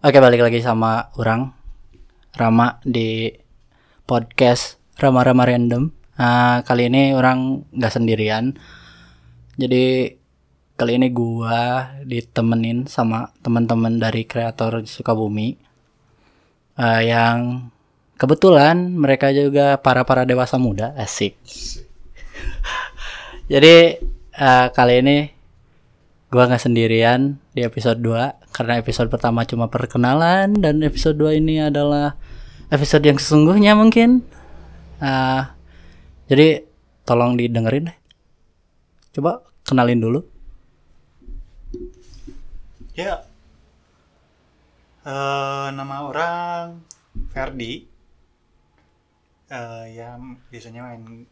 Oke balik lagi sama orang Rama di podcast Rama Rama Random. Nah, kali ini orang nggak sendirian. Jadi kali ini gua ditemenin sama teman-teman dari kreator Sukabumi Eh, yang kebetulan mereka juga para para dewasa muda asik. Jadi eh, kali ini gua nggak sendirian di episode 2 karena episode pertama cuma perkenalan dan episode 2 ini adalah episode yang sesungguhnya mungkin Ah, jadi tolong didengerin deh coba kenalin dulu Ya. Eh, nama orang Ferdi. Eh, yang biasanya main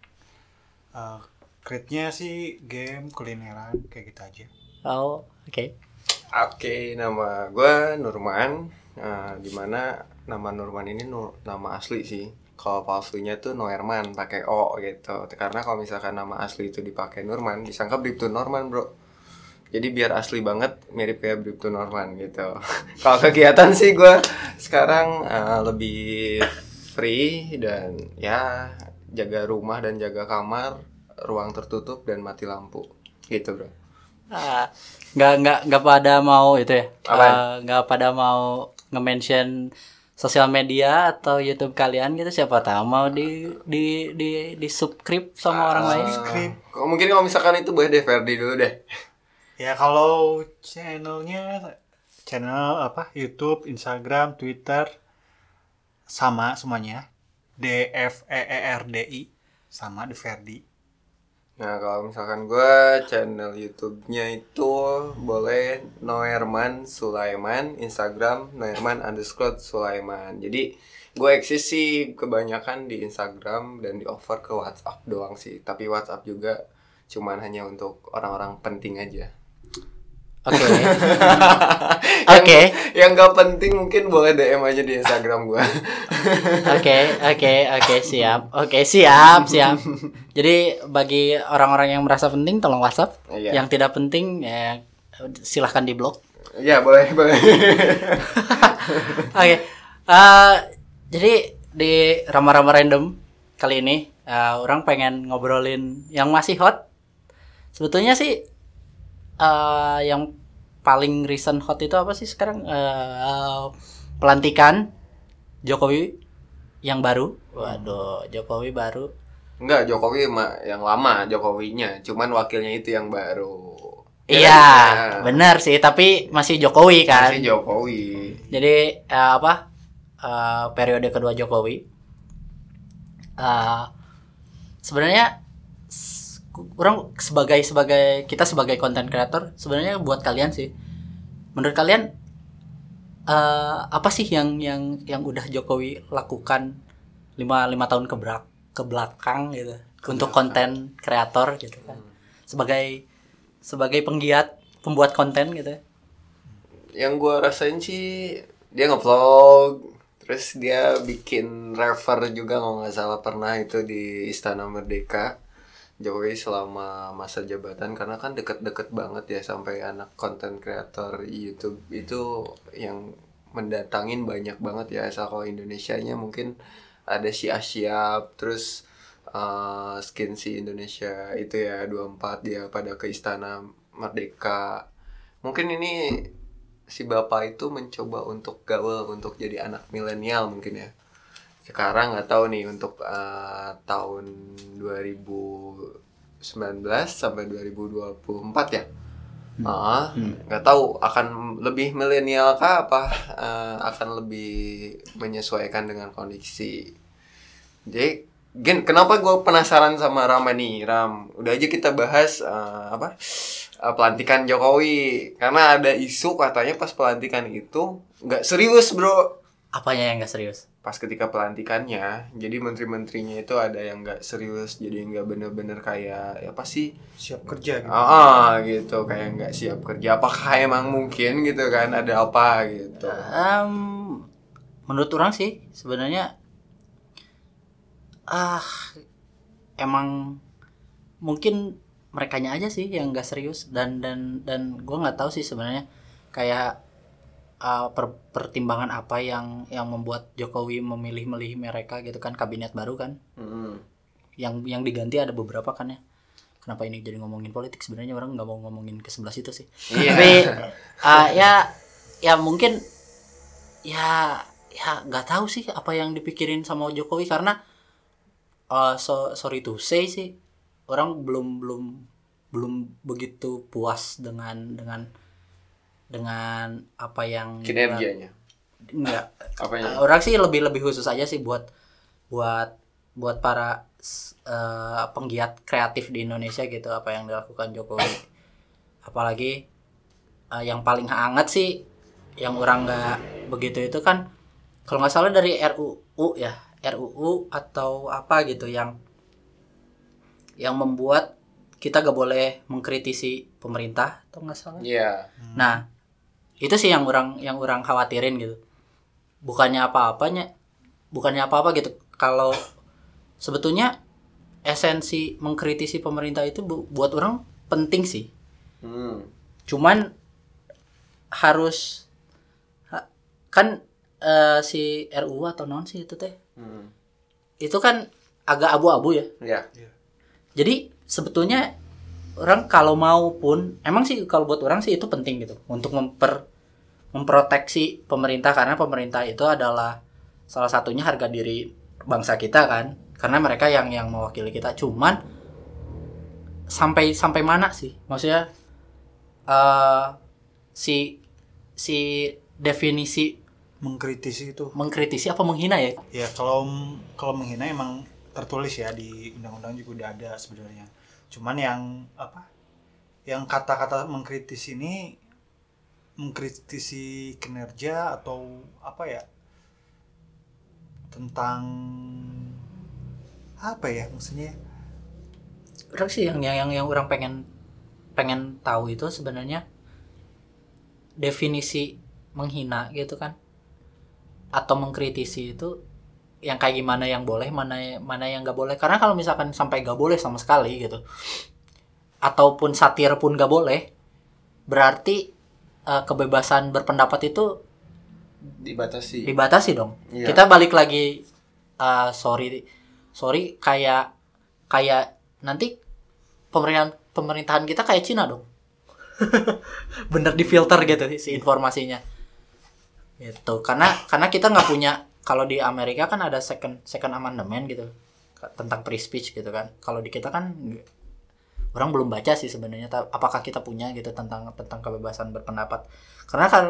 eh create-nya sih game kulineran kayak gitu aja. oh oke Oke, nama gue Nurman. Nah, di mana nama Nurman ini nu- nama asli sih. Kalau palsunya tuh Noerman pakai O gitu. Karena kalau misalkan nama asli itu dipakai Nurman, disangka Bribtu Norman bro. Jadi biar asli banget mirip kayak Bribtu Norman gitu. kalau kegiatan sih gue sekarang eh, lebih free dan ya jaga rumah dan jaga kamar, ruang tertutup dan mati lampu gitu bro. Ah, nggak nggak nggak pada mau itu ya Apaan? Ah, nggak pada mau nge-mention sosial media atau YouTube kalian gitu siapa tahu mau di di di di subscribe sama orang lain Subscribe. Mungkin kalau misalkan itu boleh deh Ferdi dulu deh. Ya kalau channelnya channel apa YouTube, Instagram, Twitter sama semuanya. D F E E R D I sama di Ferdi. Nah kalau misalkan gue channel YouTube-nya itu boleh Noerman Sulaiman, Instagram Noerman underscore Sulaiman. Jadi gue eksis sih kebanyakan di Instagram dan di offer ke WhatsApp doang sih. Tapi WhatsApp juga cuman hanya untuk orang-orang penting aja. Oke Yang- Oke. Yang gak penting mungkin boleh DM aja di Instagram gue. Oke, oke, oke, siap. Oke, siap, siap. Jadi bagi orang-orang yang merasa penting tolong WhatsApp. Iya. Yang tidak penting ya silahkan di blok. Iya boleh boleh. Oke. eh, jadi di Rama-Rama Random kali ini eh, orang pengen ngobrolin yang masih hot. Sebetulnya sih eh, yang paling recent hot itu apa sih sekarang? Eh, pelantikan Jokowi yang baru. Waduh, Jokowi baru. Enggak, Jokowi mah yang lama Jokowinya, cuman wakilnya itu yang baru. Ya Iya, kan? benar sih, tapi masih Jokowi kan. Masih Jokowi. Jadi eh, apa? eh, periode kedua Jokowi. eh, sebenarnya orang sebagai sebagai kita sebagai konten kreator sebenarnya buat kalian sih. Menurut kalian eh, apa sih yang yang yang udah Jokowi lakukan lima lima tahun ke ke belakang gitu untuk konten kreator gitu kan. Sebagai sebagai penggiat pembuat konten gitu. ya. Yang gua rasain sih dia ngevlog, terus dia bikin refer juga nggak salah pernah itu di Istana Merdeka. Jokowi selama masa jabatan karena kan deket-deket banget ya sampai anak konten kreator YouTube itu yang mendatangin banyak banget ya asal kalau Indonesianya mungkin ada si Asyap terus eh, skin si Indonesia itu ya 24 dia pada ke Istana Merdeka. Mungkin ini si bapak itu mencoba untuk gaul untuk jadi anak milenial mungkin ya sekarang nggak tahu nih untuk eh, tahun 2019 sampai 2024 ya Ah, nggak tahu akan lebih milenial kah apa eh, akan lebih menyesuaikan dengan kondisi. Jadi, Gen, kenapa gue penasaran sama Rama nih, Ram? Udah aja kita bahas eh, apa eh, pelantikan Jokowi karena ada isu katanya pas pelantikan itu nggak serius, bro. Apanya yang gak serius? Pas ketika pelantikannya, jadi menteri-menterinya itu ada yang nggak serius, jadi nggak bener-bener kayak apa sih? Siap kerja gitu. Ah, ah, gitu kayak nggak siap kerja. Apakah emang mungkin gitu kan ada apa gitu? Em, menurut orang sih sebenarnya ah emang mungkin merekanya aja sih yang gak serius dan dan dan gue nggak tahu sih sebenarnya kayak uh, per- pertimbangan apa yang yang membuat Jokowi memilih-milih mereka gitu kan kabinet baru kan Hmm. yang yang diganti ada beberapa kan ya kenapa ini jadi ngomongin politik sebenarnya orang nggak mau ngomongin ke sebelah situ sih Iya. tapi uh, ya ya mungkin ya ya nggak tahu sih apa yang dipikirin sama Jokowi karena uh, so, sorry to say sih orang belum belum belum begitu puas dengan dengan dengan apa yang Kinerjanya. enggak Apanya? Uh, orang sih lebih lebih khusus aja sih buat buat buat para eh, penggiat kreatif di Indonesia gitu apa yang dilakukan Jokowi apalagi eh, yang paling hangat sih yang orang nggak begitu itu kan kalau nggak salah dari RUU ya RUU atau apa gitu yang yang membuat kita gak boleh mengkritisi pemerintah atau nggak salah Iya. Nah, itu sih yang orang yang orang khawatirin gitu. Bukannya apa-apanya, bukannya apa-apa gitu. Kalau sebetulnya esensi mengkritisi pemerintah itu bu- buat orang penting sih. Hmm. Cuman harus ha- kan eh, si RUU atau non sih itu teh. Hmm. Itu kan agak abu-abu ya. Ya. Jadi sebetulnya orang kalau mau pun emang sih kalau buat orang sih itu penting gitu. Untuk memper memproteksi pemerintah karena pemerintah itu adalah salah satunya harga diri bangsa kita kan. Karena mereka yang yang mewakili kita. Cuman sampai sampai mana sih? Maksudnya eh si si definisi mengkritisi itu. mengkritisi apa menghina ya? Ya kalau kalau menghina emang tertulis ya di undang-undang juga udah ada sebenarnya cuman yang apa yang kata-kata mengkritisi ini mengkritisi kinerja atau apa ya tentang apa ya maksudnya? Orang sih yang yang, yang orang pengen pengen tahu itu sebenarnya definisi menghina gitu kan atau mengkritisi itu yang kayak gimana yang boleh mana mana yang nggak boleh karena kalau misalkan sampai nggak boleh sama sekali gitu ataupun satir pun nggak boleh berarti eh, kebebasan berpendapat itu Dibatasi. dibatasi dong. Iya. Kita balik lagi uh, sorry sorry kayak kayak nanti pemerintahan pemerintahan kita kayak Cina dong. Bener difilter gitu si informasinya. Gitu. Karena karena kita nggak punya kalau di Amerika kan ada second second amendment gitu tentang free speech gitu kan. Kalau di kita kan orang belum baca sih sebenarnya apakah kita punya gitu tentang tentang kebebasan berpendapat. Karena kan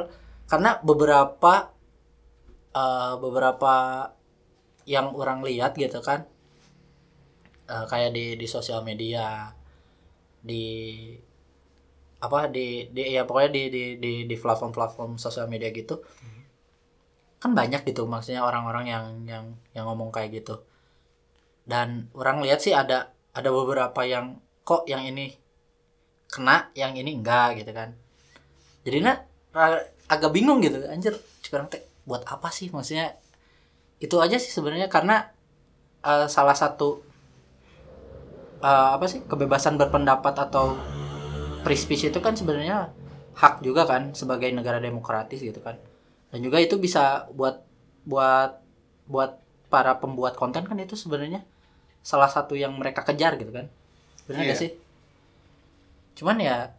karena beberapa eh, beberapa yang orang lihat gitu kan eh, kayak di di sosial media di apa di di ya pokoknya di di di di platform-platform sosial media gitu kan banyak gitu maksudnya orang-orang yang yang yang ngomong kayak gitu. Dan orang lihat sih ada ada beberapa yang kok yang ini kena yang ini enggak? gitu kan. Jadinya ra- agak bingung gitu anjir sekarang teh buat apa sih? Maksudnya itu aja sih sebenarnya karena eh, salah satu eh, apa sih kebebasan berpendapat atau free speech itu kan sebenarnya hak juga kan sebagai negara demokratis gitu kan dan juga itu bisa buat buat buat para pembuat konten kan itu sebenarnya salah satu yang mereka kejar gitu kan. Benar Iya. sih? Cuman ya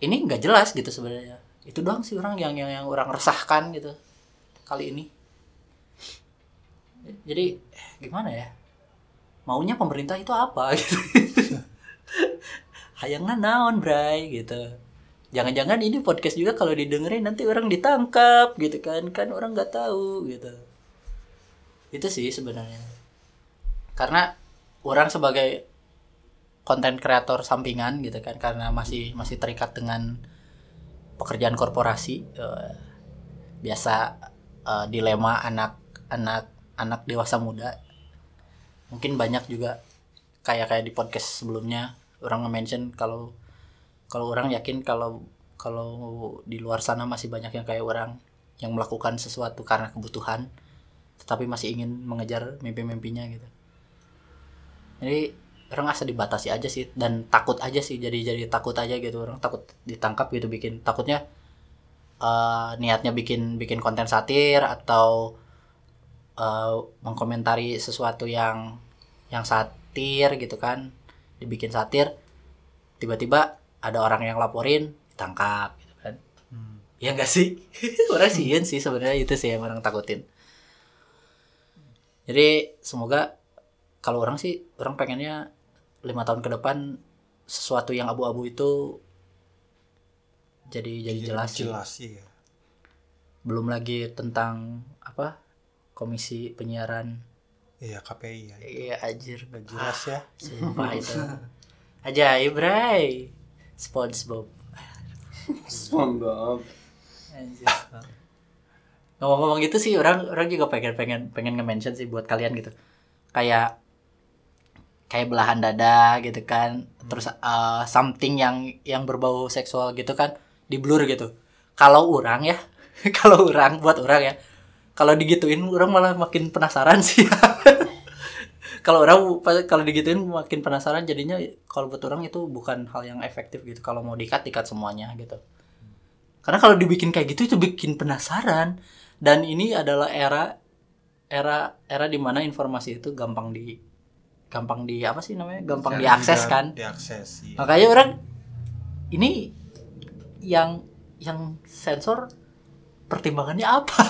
ini nggak jelas gitu sebenarnya. Itu doang sih orang yang yang, yang orang resahkan gitu kali ini. Jadi gimana ya? Maunya pemerintah itu apa gitu? Hayangnya naon bray gitu jangan-jangan ini podcast juga kalau didengerin nanti orang ditangkap gitu kan. Kan orang nggak tahu gitu. Itu sih sebenarnya. Karena orang sebagai konten kreator sampingan gitu kan karena masih masih terikat dengan pekerjaan korporasi eh, biasa eh, dilema anak anak anak dewasa muda. Mungkin banyak juga kayak kayak di podcast sebelumnya orang nge-mention kalau kalau orang yakin kalau kalau di luar sana masih banyak yang kayak orang yang melakukan sesuatu karena kebutuhan tetapi masih ingin mengejar mimpi-mimpinya gitu. Jadi orang asa dibatasi aja sih dan takut aja sih jadi jadi takut aja gitu. Orang takut ditangkap gitu bikin takutnya eh, niatnya bikin bikin konten satir atau eh, mengkomentari sesuatu yang yang satir gitu kan dibikin satir tiba-tiba ada orang yang laporin ditangkap gitu kan. Hmm. ya enggak sih? Orang sih sih sebenarnya itu sih yang orang takutin. Jadi semoga kalau orang sih orang pengennya lima tahun ke depan sesuatu yang abu-abu itu jadi jadi jelas sih. jelas iya. Belum lagi tentang apa komisi penyiaran. Iya KPI ya iya Udah jelas ya. Sumpah itu. Ajaib bray SpongeBob. SpongeBob. Anjir. ngomong-ngomong gitu sih orang orang juga pengen pengen pengen nge-mention sih buat kalian gitu. Kayak kayak belahan dada gitu kan. Terus uh, something yang yang berbau seksual gitu kan di blur gitu. Kalau orang ya kalau orang buat orang ya kalau digituin orang malah makin penasaran sih kalau orang kalau digituin makin penasaran jadinya kalau buat orang itu bukan hal yang efektif gitu. Kalau mau dikat dikat semuanya gitu. Karena kalau dibikin kayak gitu itu bikin penasaran. Dan ini adalah era era era di mana informasi itu gampang di gampang di apa sih namanya? Gampang diakses kan? diakses iya. makanya orang ini yang yang sensor pertimbangannya apa?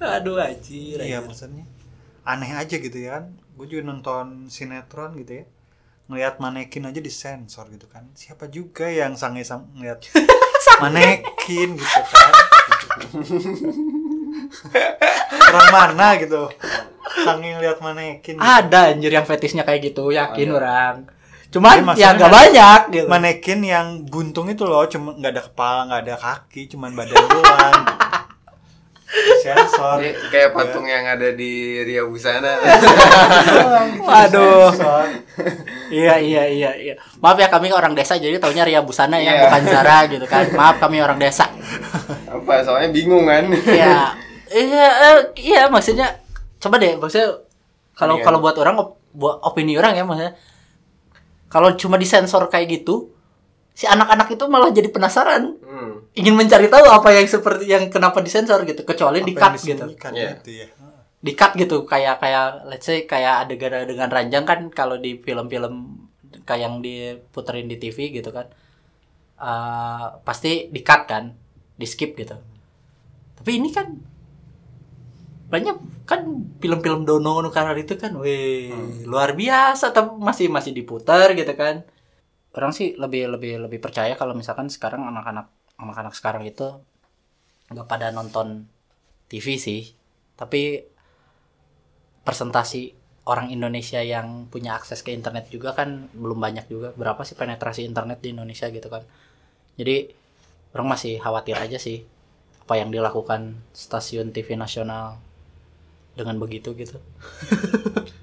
Aduh anjir iya maksudnya aneh aja gitu ya kan. Gue juga nonton sinetron gitu ya. Ngelihat manekin aja disensor gitu kan. Siapa juga yang sange sang ngeliat manekin gitu kan. Orang mana gitu. Sange ngeliat manekin gitu. ada anjir yang fetisnya kayak gitu yakin Ada. orang. Cuman maksudnya ya nggak banyak gitu. manekin yang buntung itu loh cuma nggak ada kepala nggak ada kaki cuman badan doang sensor Ini kayak patung yang ada di Ria Busana. Waduh. Iya iya iya iya. Maaf ya kami orang desa jadi taunya Ria Busana ya Iya. bukan Zara gitu kan. Maaf kami orang desa. Apa? Soalnya bingung kan. Iya. Iya eh, iya maksudnya coba deh maksudnya kalau Iya. kalau buat orang op- buat opini orang ya maksudnya kalau cuma disensor kayak gitu si anak-anak itu malah jadi penasaran. Hmm. ingin mencari tahu apa yang seperti yang kenapa disensor gitu kecuali di Apa yang cut gitu. Iya. gitu ya. Di cut gitu kayak kayak let's say kayak adegan adegan ranjang kan kalau di film-film kayak yang diputerin di TV gitu kan eh, pasti di cut kan di skip gitu. Tapi ini kan banyak kan film-film Dono Nukar itu kan weh luar biasa tapi masih masih diputar gitu kan orang sih lebih lebih lebih percaya kalau misalkan sekarang anak-anak anak-anak sekarang itu nggak pada nonton TV sih. Tapi persentasi orang Indonesia yang punya akses ke internet juga kan belum banyak juga. Berapa sih penetrasi internet di Indonesia gitu kan? Jadi orang masih khawatir aja sih apa yang dilakukan stasiun TV nasional dengan begitu gitu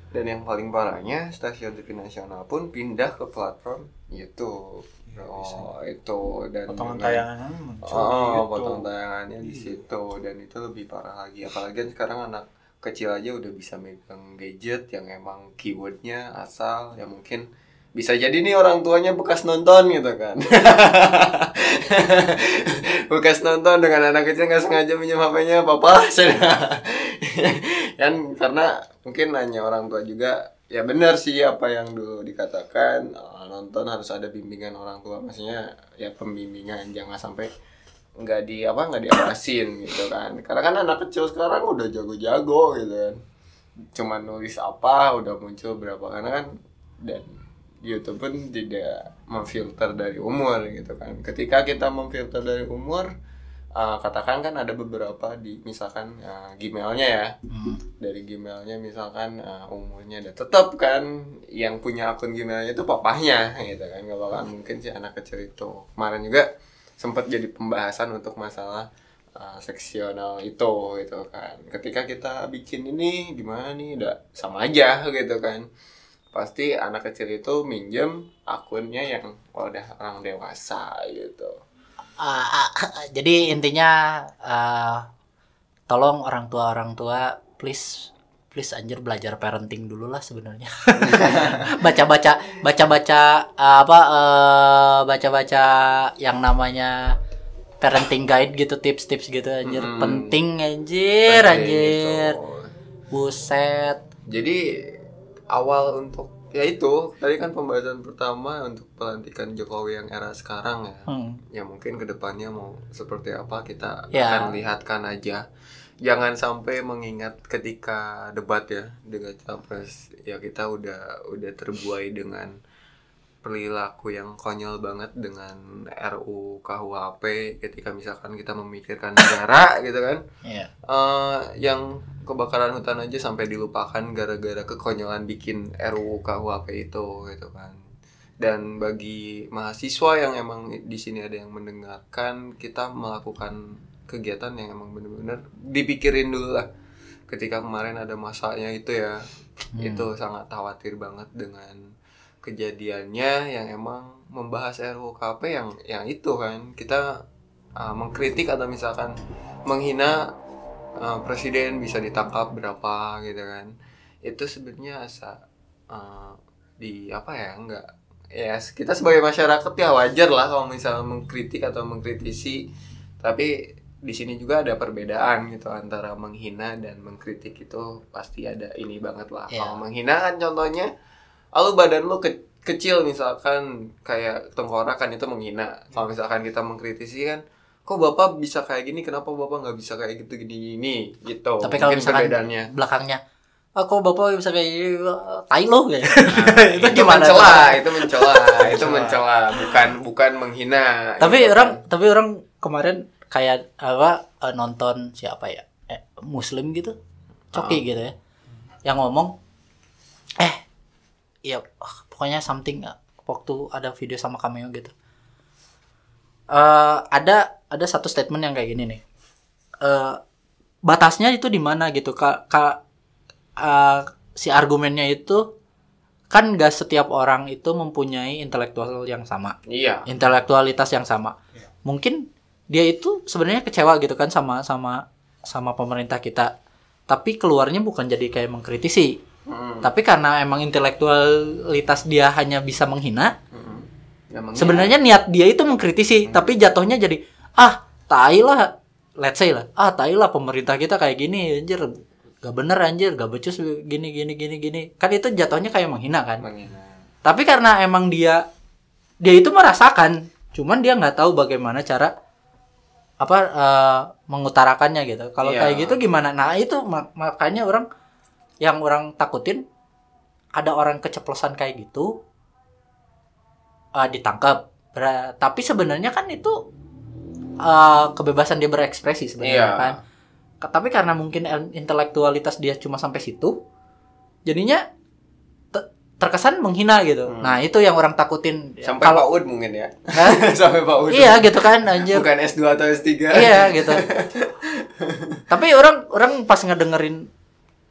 Dan yang paling parahnya stasiun TV nasional pun pindah ke platform YouTube. Iya, oh, itu dan potongan dengan- tayangan muncul di Oh, YouTube. potong tayangannya di situ dan itu lebih parah lagi. Apalagi kan sekarang anak kecil aja udah bisa megang gadget yang emang keywordnya asal ya mungkin bisa jadi nih orang tuanya bekas nonton gitu kan bekas nonton dengan anak kecil nggak sengaja minjem HP-nya papa saya kan karena mungkin nanya orang tua juga ya benar sih apa yang dulu dikatakan eh, nonton harus ada bimbingan orang tua. Maksudnya ya pembimbingan jangan sampai nggak di apa nggak diawasin gitu kan. Karena kan anak kecil sekarang udah jago-jago gitu kan. Cuman nulis apa udah muncul berapa karena kan dan YouTube pun tidak memfilter dari umur gitu kan. Ketika kita memfilter dari umur eh, katakan kan ada beberapa di misalkan eh, Gmailnya ya. Hmm. dari Gmailnya misalkan eh, umurnya ada tetap kan yang punya akun Gmailnya itu papahnya gitu kan. Nggak bakal mungkin si anak kecil itu. Kemarin juga sempat jadi pembahasan untuk masalah uh, seksional itu gitu kan. Ketika kita bikin ini gimana nih? Udah sama aja gitu kan. Pasti anak kecil itu minjem akunnya yang udah orang dewasa gitu Ah, ah, jadi intinya ah, tolong orang tua orang tua please please anjir belajar parenting dulu lah sebenarnya baca baca baca baca apa eh, baca baca yang namanya parenting guide gitu tips-tips gitu anjir Mm-mm. penting anjir Penting anjir gitu. buset Jadi awal untuk ya itu tadi kan pembahasan pertama untuk pelantikan Jokowi yang era sekarang ya. Hmm. Ya mungkin ke depannya mau seperti apa kita Ya. akan lihatkan aja. Jangan sampai mengingat ketika debat ya dengan capres ya kita udah udah terbuai dengan perilaku yang konyol banget dengan RU KUHP ketika misalkan kita memikirkan negara gitu kan Iya. eh yang kebakaran hutan aja sampai dilupakan gara-gara kekonyolan bikin RUU KUHP itu gitu kan. Dan bagi mahasiswa yang emang di sini ada yang mendengarkan, kita melakukan kegiatan yang emang bener-bener dipikirin dulu lah. Ketika kemarin ada masanya itu ya, itu sangat khawatir banget dengan kejadiannya yang emang membahas RUU KUHP yang yang itu kan kita uh, mengkritik atau misalkan menghina uh, presiden bisa ditangkap berapa gitu kan. Itu sebenarnya asa uh, di apa ya enggak. Ya kita sebagai masyarakat ya wajar lah kalau misalnya mengkritik atau mengkritisi. Tapi di sini juga ada perbedaan gitu antara menghina dan mengkritik itu pasti ada ini banget lah. Iya. kalau menghina kan contohnya lalu badan lu ke- kecil misalkan kayak tengkorakan itu menghina. Kalau misalkan kita mengkritisi kan kok bapak bisa kayak gini? Kenapa bapak nggak bisa kayak gitu gini gini gitu. Tapi kalau Mungkin misalkan perbedaannya. belakangnya oh, kok bapak bisa kayak gini? Tai lo kayak itu, itu gimana mencela itu mencela itu mencela. Bukan bukan menghina tapi gitu orang kan. tapi orang kemarin kayak apa eh, nonton siapa ya? Eh, muslim gitu coki Ah. gitu ya yang ngomong eh ya ah, pokoknya something ah, waktu ada video sama cameo gitu. Eh ada ada satu statement yang kayak gini nih eh batasnya itu di mana gitu kak kak eh, si argumennya itu kan gak setiap orang itu mempunyai intelektual yang sama iya intelektualitas yang sama. Iya. Mungkin dia itu sebenarnya kecewa gitu kan sama sama sama pemerintah kita. Tapi keluarnya bukan jadi kayak mengkritisi. Mm, Tapi karena emang intelektualitas dia hanya bisa menghina, mm. Ya, menghina. sebenarnya niat dia itu mengkritisi, tapi jatuhnya jadi ah, tai lah. Let's say lah. Ah, tai lah pemerintah kita kayak gini anjir. Gak bener anjir, gak becus gini gini gini gini. Kan itu jatuhnya kayak menghina kan. menghina Tapi karena emang dia dia itu merasakan, cuman dia nggak tahu bagaimana cara apa eh, mengutarakannya gitu. Kalau Iya. kayak gitu gimana? Nah itu mak- makanya orang yang orang takutin ada orang keceplosan kayak gitu eh, ditangkap. Tapi sebenarnya kan itu eh, kebebasan dia berekspresi sebenarnya Iya. kan. Ka- Tapi karena mungkin el- intelektualitas dia cuma sampai situ, jadinya te- terkesan menghina gitu. Hmm. Nah itu yang orang takutin. sampai Kalau Pak Ud mungkin ya sampai Pak Ud iya gitu kan anjir. bukan S2 atau S3 iya gitu. Tapi orang orang pas ngedengerin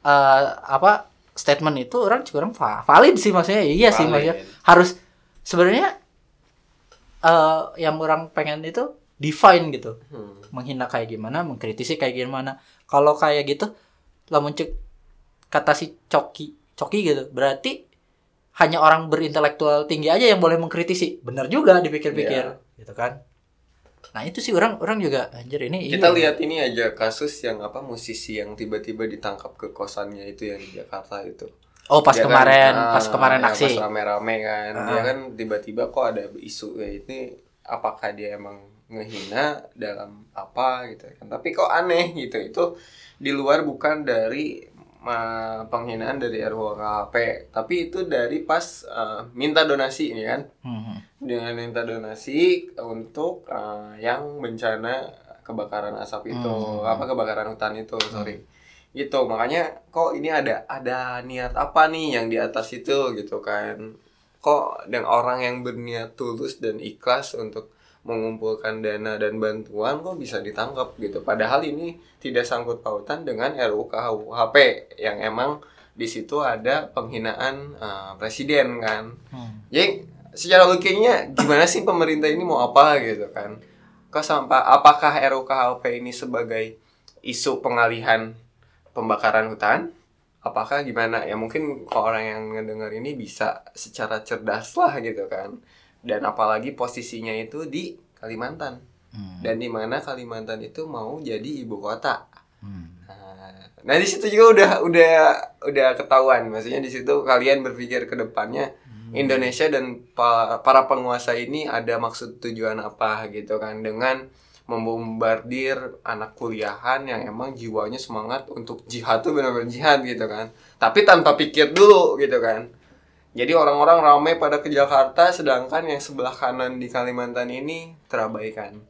eh, apa statement itu orang juga orang va- valid sih maksudnya. Iya sih Valid. maksudnya harus sebenarnya eh yang orang pengen itu define gitu. Hmm. Menghina kayak gimana, mengkritisi kayak gimana. Kalau kayak gitu lah muncul kata si coki coki gitu berarti hanya orang berintelektual tinggi aja yang boleh mengkritisi benar juga dipikir-pikir Iya. gitu kan nah itu sih orang orang juga anjir ini kita iya. lihat ini aja kasus yang apa musisi yang tiba-tiba ditangkap ke kosannya itu yang di Jakarta itu oh pas Dia kan, kemarin ah, pas kemarin yang aksi pas rame-rame kan Ah. dia kan tiba-tiba kok ada isu ya ini apakah dia emang ngehina dalam apa gitu kan. Tapi kok aneh gitu itu di luar bukan dari uh, penghinaan dari RUKP tapi itu dari pas uh, minta donasi ini kan. Hmm. dengan minta donasi untuk uh, yang bencana kebakaran asap itu Hmm. apa kebakaran hutan itu sorry. Gitu makanya kok ini ada ada niat apa nih yang di atas itu gitu kan. Kok dan orang yang berniat tulus dan ikhlas untuk mengumpulkan dana dan bantuan kok bisa ditangkap gitu padahal ini tidak sangkut pautan dengan RUU KUHP yang emang di situ ada penghinaan uh, presiden kan Hmm. jadi secara logikanya gimana sih pemerintah ini mau apa gitu kan? Kok sampai apakah RUKHP ini sebagai isu pengalihan pembakaran hutan? Apakah gimana? Ya mungkin kalau orang yang ngedengar ini bisa secara cerdas lah gitu kan. Dan apalagi posisinya itu di Kalimantan. Hmm. dan di mana Kalimantan itu mau jadi ibu kota. Hmm. Nah, Nah di situ juga udah udah udah ketahuan, maksudnya di situ kalian berpikir ke depannya Indonesia dan pa- para penguasa ini ada maksud tujuan apa gitu kan dengan membombardir anak kuliahan yang emang jiwanya semangat untuk jihad tuh benar-benar jihad gitu kan, tapi tanpa pikir dulu gitu kan. Jadi orang-orang ramai pada ke Jakarta, sedangkan yang sebelah kanan di Kalimantan ini terabaikan.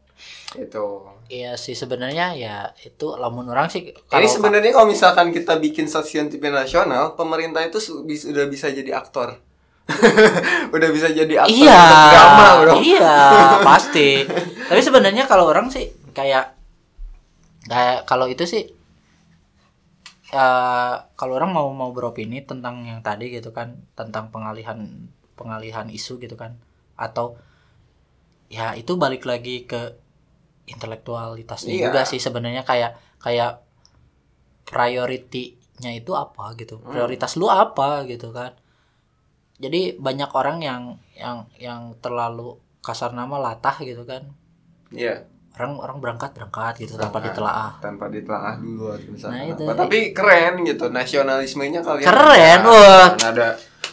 Itu. Iya sih sebenarnya ya itu lamun orang sih Ini sebenarnya kalau misalkan kita bikin stasiun TV nasional, pemerintah itu su- bis- udah bisa jadi aktor. udah bisa jadi aktor iya drama, bro. iya pasti tapi sebenarnya kalau orang sih kayak kayak kalau itu sih eh kalau orang mau mau beropini tentang yang tadi gitu kan tentang pengalihan pengalihan isu gitu kan atau ya itu balik lagi ke intelektualitasnya Iya. juga sih sebenarnya kayak kayak priority-nya itu apa gitu Hmm. prioritas lu apa gitu kan jadi banyak orang yang yang yang terlalu kasar nama latah gitu kan Iya, orang orang berangkat berangkat gitu tanpa Berangkat. ditelaah tanpa ditelaah dulu misalkan Nah, itu. apa. Tapi keren gitu nasionalismenya kalian. Keren, ada. wah. Dan ada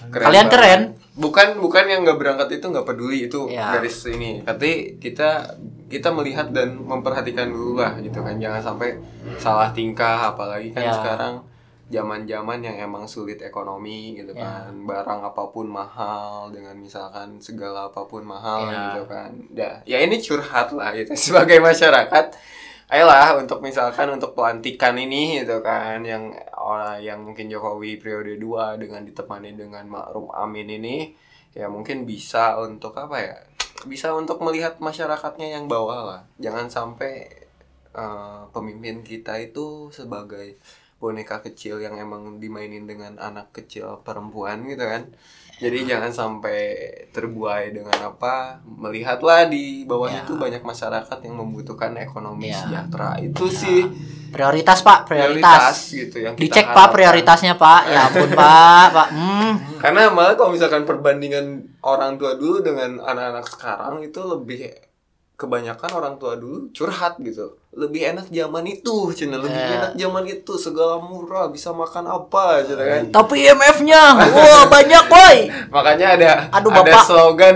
Kalian banget. keren. Bukan bukan yang nggak berangkat itu nggak peduli itu Ya. garis ini. Tapi kita kita melihat dan memperhatikan dulu lah gitu kan. Jangan sampai salah tingkah apalagi kan Ya. sekarang zaman-zaman yang emang sulit ekonomi gitu Ya. kan. Barang apa pun mahal dengan misalkan segala apa pun mahal Ya. gitu kan. Ya, ya ini curhat lah gitu sebagai masyarakat. Ayolah untuk misalkan untuk pelantikan ini gitu kan yang orang yang mungkin Jokowi periode 2 dengan ditemani dengan Ma'ruf Amin ini ya mungkin bisa untuk apa ya? Bisa untuk melihat masyarakatnya yang bawah lah. Jangan sampai eh, pemimpin kita itu sebagai boneka kecil yang emang dimainin dengan anak kecil perempuan gitu kan. Jadi jangan sampai terbuai dengan apa. Melihatlah di bawah Ya. itu banyak masyarakat yang membutuhkan ekonomi Ya. sejahtera. Itu sih. Prioritas pak prioritas, gitu yang kita dicek pak harapkan. prioritasnya pak. Ya ampun pak pak. Hmm. Karena malah kalau misalkan perbandingan orang tua dulu dengan anak-anak sekarang itu lebih kebanyakan orang tua dulu curhat gitu. Lebih enak zaman itu, cina lebih Eh. enak zaman itu segala murah, bisa makan apa gitu kan. tapi IMF-nya wah banyak boy Makanya ada Aduh, ada Bapak. slogan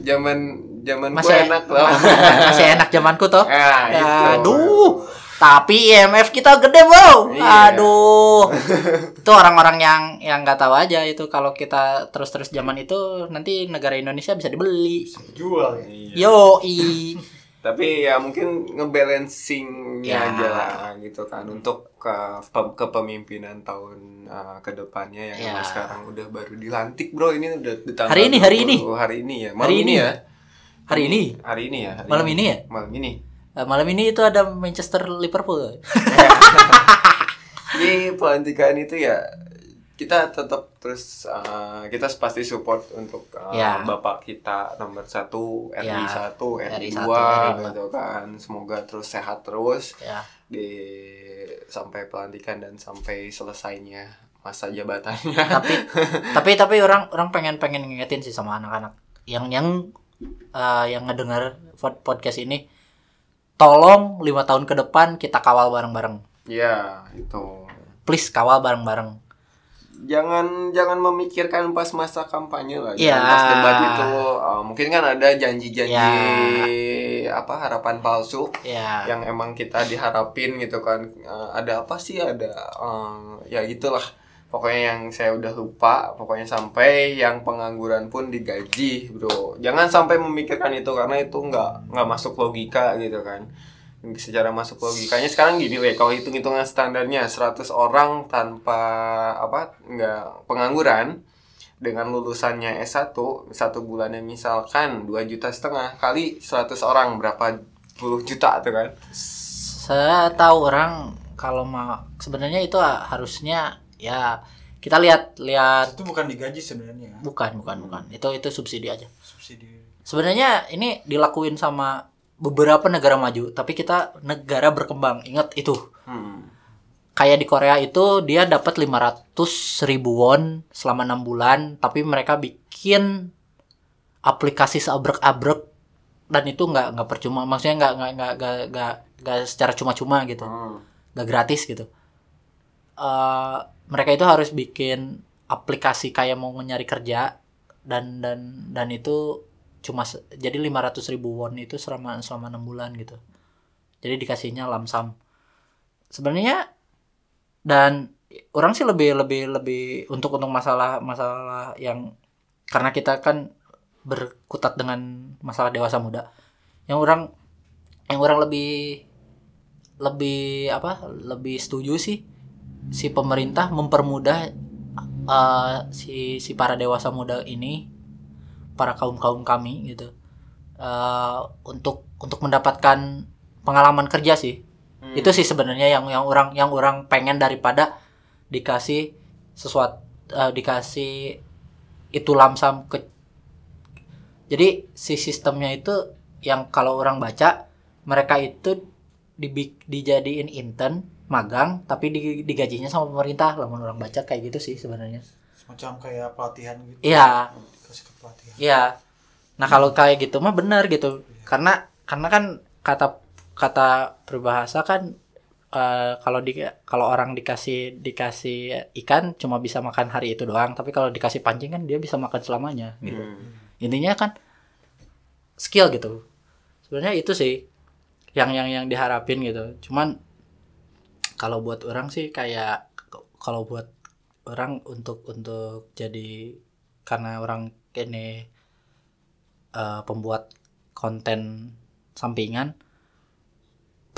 zaman zaman masih enak loh. masih enak zamanku toh Nah, itu. aduh tapi IMF kita gede bro Iya. aduh itu orang-orang yang yang nggak tahu aja itu kalau kita terus-terus zaman itu nanti negara Indonesia bisa dibeli jual ya Iya. yo i Tapi ya mungkin ngebalancingnya Ya. aja lah gitu kan untuk ke pe- kepemimpinan tahun uh, ke depannya yang Ya. sekarang udah baru dilantik bro ini udah di tanggal Hari ini, hari ini. 20 hari ini ya malam Hari ini, ini. ya hari ini hari ini ya hari malam ini ya malam ini malam ini itu ada Manchester Liverpool Jadi pelantikan itu ya kita tetap terus uh, kita pasti support untuk uh, Ya. bapak kita nomor satu RI Ya. satu RI dua gitu kan semoga terus sehat terus ya di sampai pelantikan dan sampai selesainya masa jabatannya. tapi tapi tapi orang orang pengen pengen ngingetin sih sama anak-anak yang yang eh, yang ngedengar pod- podcast ini tolong lima tahun ke depan kita kawal bareng-bareng ya, itu. please kawal bareng-bareng Jangan jangan memikirkan pas masa kampanye lah. Ya. Jangan Pas debat itu uh, mungkin kan ada janji-janji Ya. apa harapan palsu ya yang emang kita diharapin gitu kan. Uh, ada apa sih ada uh, ya gitulah. Pokoknya yang saya udah lupa, pokoknya sampai yang pengangguran pun digaji, bro. Jangan sampai memikirkan itu karena itu nggak nggak masuk logika gitu kan. Secara masuk logikanya sekarang gini weh, kalau hitung-hitungan standarnya 100 orang tanpa apa nggak pengangguran dengan lulusannya S1 satu bulannya misalkan 2 juta setengah kali 100 orang berapa puluh juta tuh kan. saya tahu orang kalau mau sebenarnya itu harusnya ya kita lihat lihat. Itu bukan digaji sebenarnya bukan bukan bukan. Itu itu subsidi aja. Subsidi. Sebenarnya ini dilakuin sama beberapa negara maju tapi kita negara berkembang. Ingat itu. Hmm. kayak di Korea itu dia dapat 500 ribu won selama enam bulan tapi mereka bikin aplikasi seabrek-abrek dan itu nggak nggak percuma. Maksudnya nggak nggak nggak nggak secara cuma-cuma gitu. Hmm. nggak gratis gitu Eh mereka itu harus bikin aplikasi kayak mau nyari kerja dan dan dan itu cuma jadi 500 ribu won itu selama selama enam bulan gitu. Jadi dikasihnya lamsam sebenarnya dan orang sih lebih lebih lebih untuk untuk masalah masalah yang karena kita kan berkutat dengan masalah dewasa muda yang orang yang orang lebih lebih apa lebih setuju sih si pemerintah mempermudah eh, si si para dewasa muda ini para kaum kaum kami gitu eh, untuk untuk mendapatkan pengalaman kerja sih Hmm. itu sih sebenarnya yang yang orang yang orang pengen daripada dikasih sesuatu eh, dikasih itu lamsam ke jadi si sistemnya itu yang kalau orang baca mereka itu dibik- dijadiin intern magang tapi di- digajinya sama pemerintah lah orang baca kayak gitu sih sebenarnya Semacam kayak pelatihan gitu. iya Dikasih ke pelatihan. Iya. Nah kalau kayak gitu mah benar gitu. Karena karena kan kata kata peribahasa kan eh, kalau di kalau orang dikasih dikasih ikan cuma bisa makan hari itu doang. Tapi kalau dikasih pancing kan dia bisa makan selamanya. Gitu. Hmm. Intinya kan skill gitu. Sebenarnya itu sih yang yang yang diharapin gitu. Cuman kalau buat orang sih kayak kalau buat orang untuk untuk jadi karena orang ini eh, pembuat konten sampingan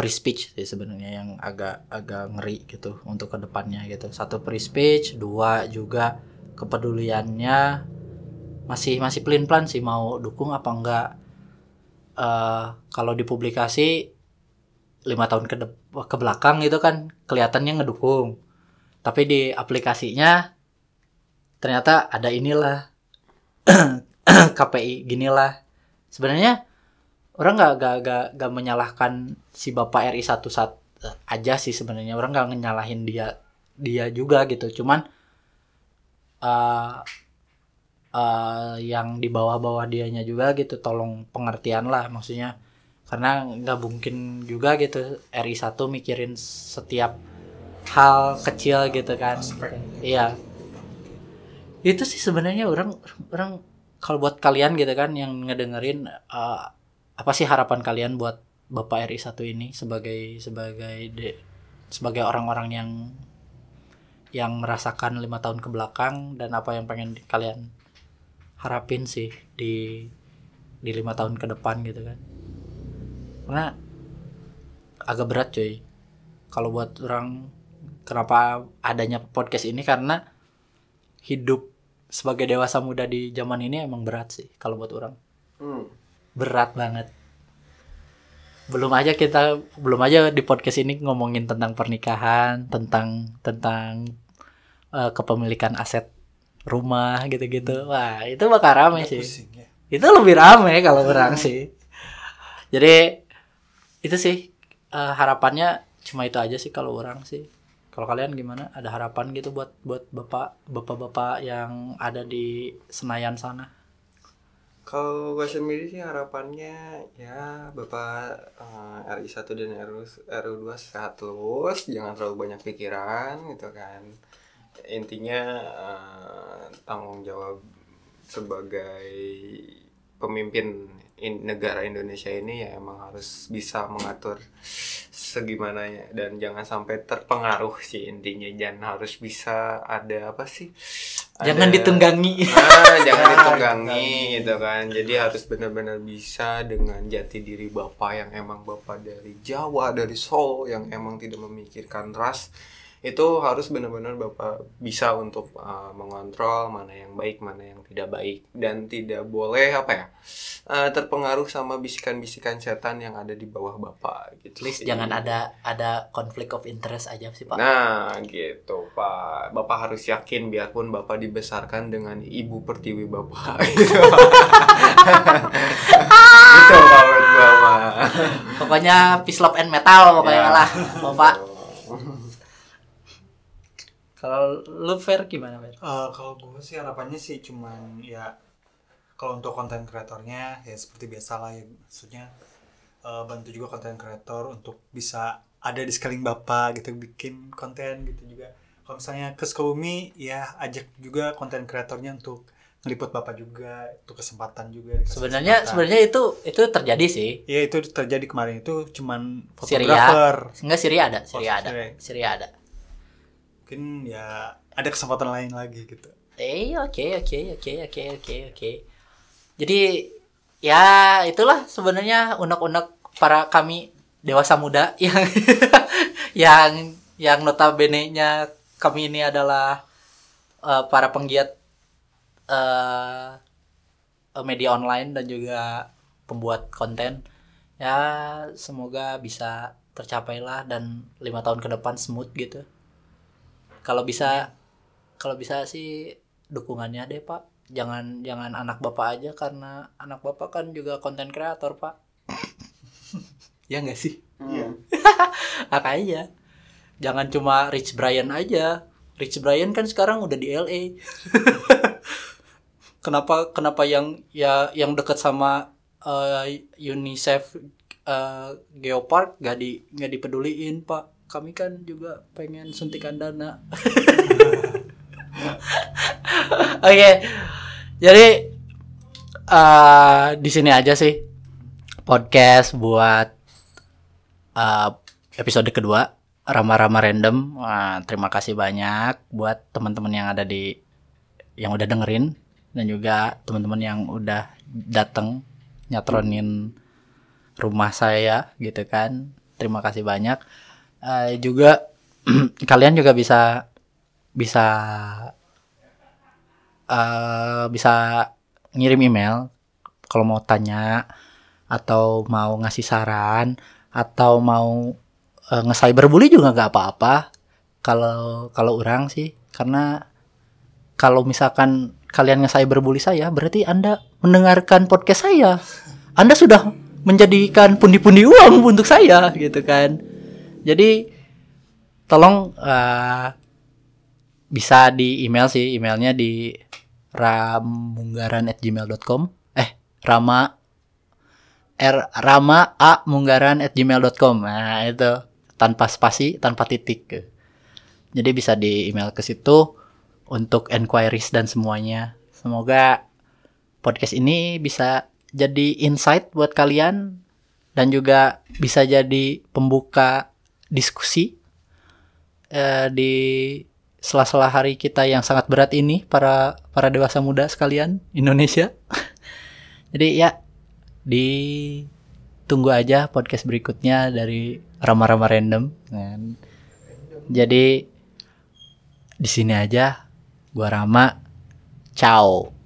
free speech sih sebenarnya yang agak agak ngeri gitu untuk ke depannya gitu. Satu free speech dua juga kepeduliannya masih masih pelin pelan sih mau dukung apa enggak. Eh kalau dipublikasi lima tahun ke ke belakang gitu kan kelihatannya ngedukung. Tapi di aplikasinya ternyata ada inilah KPI ginilah. Sebenarnya orang nggak nggak nggak nggak menyalahkan si bapak RI satu sat aja sih sebenarnya. Orang nggak nyalahin dia dia juga gitu. Cuman eh eh, yang di bawah-bawah dianya juga gitu tolong pengertian lah. Maksudnya karena nggak mungkin juga gitu RI 1 mikirin setiap hal kecil gitu kan. Iya. Itu sih sebenarnya orang orang kalau buat kalian gitu kan yang ngedengerin eh, apa sih harapan kalian buat Bapak RI 1 ini sebagai sebagai de- sebagai orang-orang yang yang merasakan lima tahun ke belakang dan apa yang pengen kalian harapin sih di di lima tahun ke depan gitu kan karena agak berat cuy. Kalau buat orang kenapa adanya podcast ini? Karena hidup sebagai dewasa muda di zaman ini emang berat sih kalau buat orang. Hmm. berat banget. Belum aja kita belum aja di podcast ini ngomongin tentang pernikahan tentang tentang eh, kepemilikan aset rumah gitu-gitu. Wah itu bakal rame sih. Pusing ya. itu lebih rame kalau orang sih. Jadi itu sih eh, harapannya cuma itu aja sih kalau orang sih. Kalau kalian gimana? Ada harapan gitu buat buat bapak bapak-bapak yang ada di Senayan sana? Kalau gue sendiri sih harapannya ya Bapak eh, RI 1 dan RU, RU 2 sehat terus, jangan terlalu banyak pikiran gitu kan. Intinya eh, tanggung jawab sebagai pemimpin in- negara Indonesia ini ya emang harus bisa mengatur segimananya dan jangan sampai terpengaruh sih intinya jangan harus bisa ada apa sih jangan Ada- ditunggangi Ah, jangan Ah, ditunggangi ditunggangi. gitu kan. Jadi harus benar-benar bisa dengan jati diri Bapak yang emang Bapak dari Jawa, dari Solo yang emang tidak memikirkan ras. Itu harus benar-benar Bapak bisa untuk uh, mengontrol mana yang baik, mana yang tidak baik dan tidak boleh apa ya? uh, terpengaruh sama bisikan-bisikan setan yang ada di bawah Bapak gitu. Least sih. jangan ada ada konflik of interest aja sih pak Nah, gitu, Pak. Bapak harus yakin biarpun Bapak dibesarkan dengan ibu pertiwi Bapak. Gitu. itu Pak buat gua mah. pokoknya peace love and metal pokoknya Ya. lah bapak kalau lu fair gimana fair Eh, kalau gue sih harapannya sih cuman ya kalau untuk konten kreatornya ya seperti biasa lah ya maksudnya eh, bantu juga konten kreator untuk bisa ada di sekeliling bapak gitu bikin konten gitu juga kalau misalnya ke Sukabumi ya ajak juga konten kreatornya untuk ngeliput bapak juga itu kesempatan juga Sebenarnya sebenarnya itu itu terjadi sih. ya itu terjadi kemarin itu cuman Syria. fotografer Enggak Syria ada, Oh, Syria ada. Syria. Syria ada. Mungkin ya ada kesempatan lain lagi gitu Eh, oke, oke, oke, oke, oke, oke. Jadi ya itulah sebenarnya unek-unek para kami dewasa muda yang yang yang notabene-nya kami ini adalah eh, para penggiat eh media online dan juga pembuat konten. Ya, semoga bisa tercapailah dan lima tahun ke depan smooth gitu. Kalau bisa kalau bisa sih dukungannya deh pak. Jangan jangan anak bapak aja karena anak bapak kan juga konten kreator pak. Ya nggak sih? Iya. makanya jangan cuma Rich Brian aja. Rich Brian kan sekarang udah di LA kenapa kenapa yang ya yang dekat sama eh, UNICEF eh, Geopark gak di nggak dipeduliin pak kami kan juga pengen suntikan dana Oke, jadi eh di sini aja sih podcast buat eh, episode kedua Rama-Rama Random. Terima kasih banyak buat teman-teman yang ada di yang udah dengerin dan juga teman-teman yang udah datang nyatronin rumah saya gitu kan. Terima kasih banyak. Eh, juga kalian juga bisa bisa eh bisa ngirim email kalau mau tanya atau mau ngasih saran atau mau eh, nge-cyberbully juga nggak apa-apa kalau kalau orang sih. Karena kalau misalkan kalian nge-cyberbully saya berarti Anda mendengarkan podcast saya. Anda sudah menjadikan pundi-pundi uang untuk saya gitu kan jadi tolong eh, bisa di email sih emailnya di ramunggaran@gmail.com eh rama r rama a munggaran nah itu tanpa spasi tanpa titik. Jadi bisa di email ke situ untuk enquiries dan semuanya. Semoga podcast ini bisa jadi insight buat kalian dan juga bisa jadi pembuka diskusi eh, di sela-sela hari kita yang sangat berat ini para para dewasa muda sekalian Indonesia. Jadi ya ditunggu aja podcast berikutnya dari Rama-Rama Random. Jadi di sini aja gua Rama. Ciao.